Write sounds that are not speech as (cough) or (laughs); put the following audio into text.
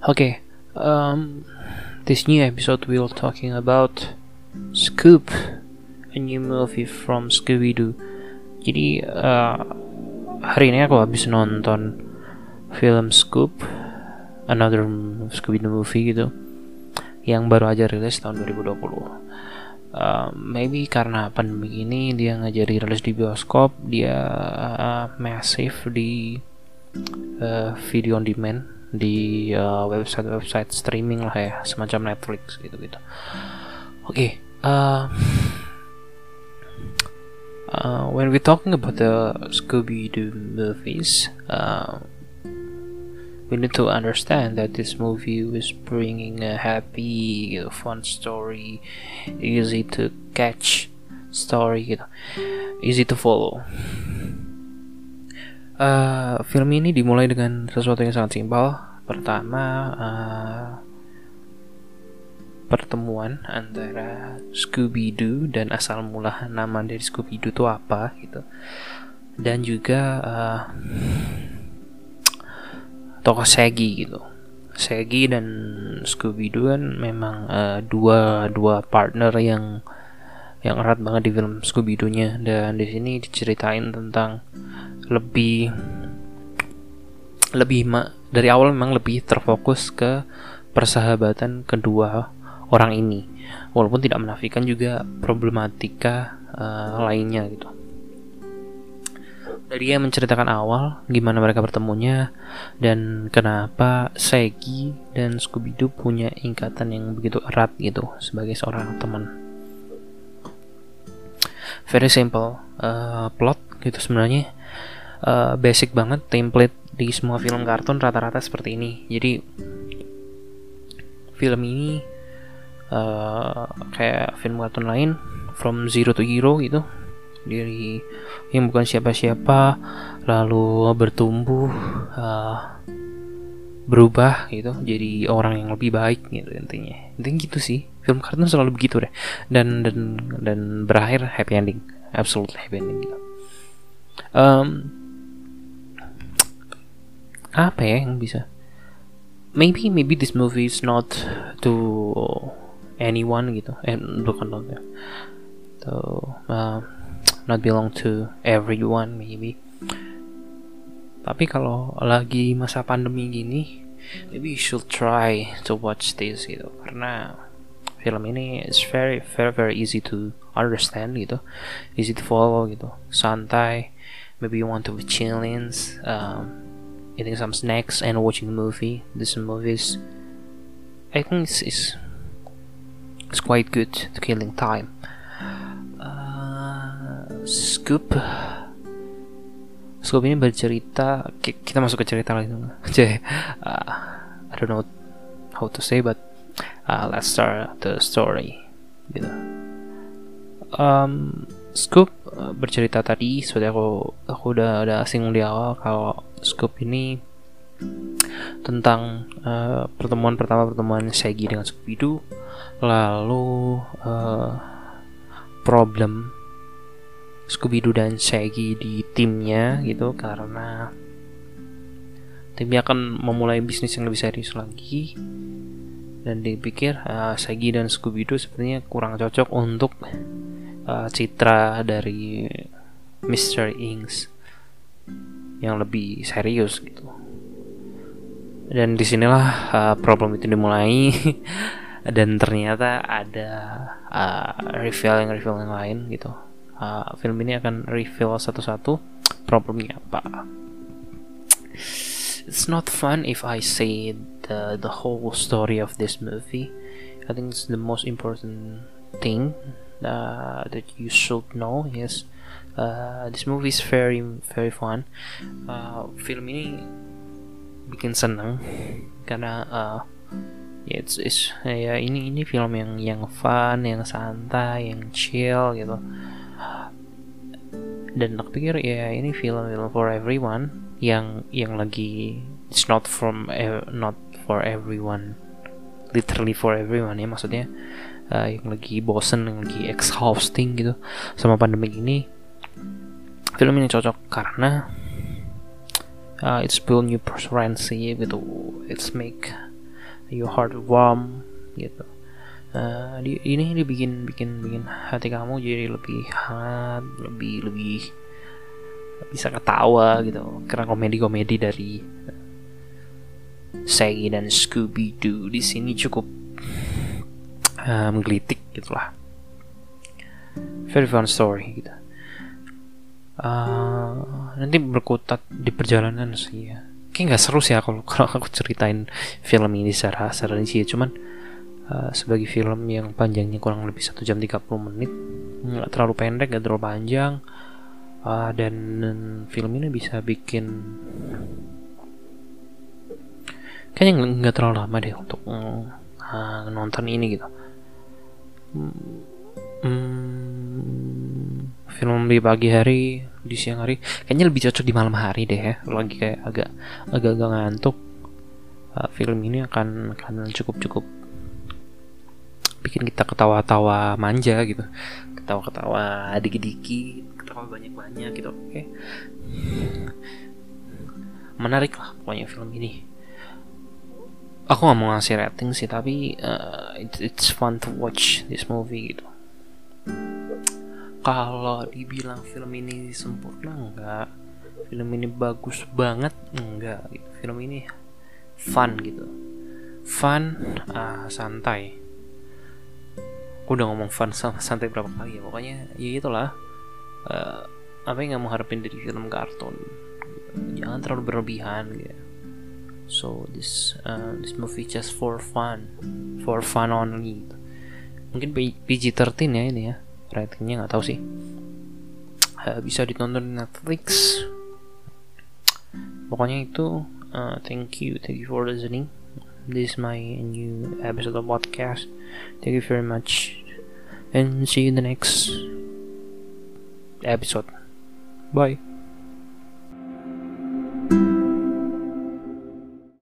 Okay, um, this new episode we'll talking about Scoop, a new movie from Scooby Doo. Jadi uh, hari ini aku habis nonton film Scoop, another Scooby Doo movie gitu, yang baru aja rilis tahun 2020. Uh, maybe karena pandemi ini dia nggak jadi rilis di bioskop, dia uh, massive di uh, video on demand di uh, website-website streaming lah ya, semacam Netflix gitu-gitu. Oke, okay, uh, uh, when we talking about the Scooby Doo movies, uh, we need to understand that this movie was bringing a happy, you know, fun story, easy to catch story gitu, easy to follow. Uh, film ini dimulai dengan sesuatu yang sangat simpel. Pertama, uh, pertemuan antara Scooby Doo dan asal mula nama dari Scooby Doo itu apa gitu, dan juga uh, tokoh Shaggy gitu. Shaggy dan Scooby Doo kan memang uh, dua dua partner yang yang erat banget di film Scooby Doo-nya dan di sini diceritain tentang lebih lebih dari awal memang lebih terfokus ke persahabatan kedua orang ini. Walaupun tidak menafikan juga problematika uh, lainnya gitu. Dia menceritakan awal gimana mereka bertemunya dan kenapa Segi dan Scooby Doo punya ikatan yang begitu erat gitu sebagai seorang teman. Very simple uh, plot gitu sebenarnya uh, basic banget template di semua film kartun rata-rata seperti ini. Jadi film ini uh, kayak film kartun lain from zero to hero gitu. Dari yang bukan siapa-siapa lalu bertumbuh uh, berubah gitu jadi orang yang lebih baik gitu intinya. Intinya gitu sih. Film kartun selalu begitu deh. Dan dan dan berakhir happy ending. Absolutely happy ending gitu. Um, apa ya yang bisa? Maybe maybe this movie is not to anyone gitu. Eh bukan dong ya so, uh, not belong to everyone maybe. Tapi kalau lagi masa pandemi gini maybe you should try to watch this gitu. Karena film ini is very very very easy to understand gitu. Easy to follow gitu. Santai. Maybe you want to be chilling um, eating some snacks and watching a movie. This movie is I think it's, it's, it's quite good to killing time. Scoop. Scoop ini bercerita kita masuk ke cerita lagi (laughs) uh, I don't know how to say but uh, let's start the story. Gitu. Um, Scoop uh, bercerita tadi seperti aku aku udah udah singgung di awal kalau Scoop ini tentang uh, pertemuan pertama pertemuan Shaggy dengan Scooby Doo lalu uh, problem Scooby-Doo dan Shaggy di timnya gitu karena timnya akan memulai bisnis yang lebih serius lagi. Dan dipikir uh, Shaggy dan Scooby-Doo sepertinya kurang cocok untuk uh, citra dari Mr. Inks yang lebih serius gitu dan di sinilah uh, problem itu dimulai (laughs) dan ternyata ada uh, reveal yang reveal yang lain gitu uh, film ini akan reveal satu-satu problemnya apa. It's not fun if I say the the whole story of this movie. I think it's the most important thing uh, that you should know is uh, this movie is very very fun. Uh, film ini bikin seneng karena uh, ya it's, it's ya ini ini film yang yang fun, yang santai, yang chill gitu. Dan aku pikir ya ini film-film for everyone yang yang lagi it's not from not for everyone. Literally for everyone ya maksudnya uh, yang lagi bosen yang lagi exhausting gitu sama pandemi ini film ini cocok karena uh, it's build new preference gitu. It's make your heart warm gitu. Uh, di, ini dibikin bikin bikin hati kamu jadi lebih hangat lebih lebih bisa ketawa gitu. Karena komedi-komedi dari Shaggy dan Scooby Doo di sini cukup uh, menggelitik gitulah. Very fun story gitu. Uh, nanti berkutat di perjalanan sih ya. Kayak nggak seru sih ya kalau (laughs) kalau aku ceritain film ini secara secara sih cuman uh, sebagai film yang panjangnya kurang lebih satu jam 30 menit nggak terlalu pendek nggak terlalu panjang. Uh, dan film ini bisa bikin kayaknya nggak terlalu lama deh untuk uh, nonton ini gitu hmm, film di pagi hari di siang hari. Kayaknya lebih cocok di malam hari deh ya. Lagi kayak agak agak agak ngantuk. Uh, film ini akan akan cukup cukup bikin kita ketawa-tawa manja gitu. Ketawa-ketawa dikit-dikit ketawa banyak-banyak gitu oke? Okay. menarik lah pokoknya film ini aku nggak mau ngasih rating sih tapi uh, it's, fun to watch this movie gitu. Kalau dibilang film ini sempurna enggak. Film ini bagus banget enggak. Gitu. film ini fun gitu. Fun uh, santai. Aku udah ngomong fun sama (laughs) santai berapa kali ya pokoknya ya itulah. Uh, apa yang nggak mau harapin dari film kartun? Jangan terlalu berlebihan gitu so this uh, this movie just for fun for fun only. Mungkin PG-13 ya ini ya ratingnya nggak tahu sih. Uh, bisa ditonton di Netflix. Pokoknya itu uh, thank you thank you for listening. This is my new episode of podcast. Thank you very much. And see you in the next episode. Bye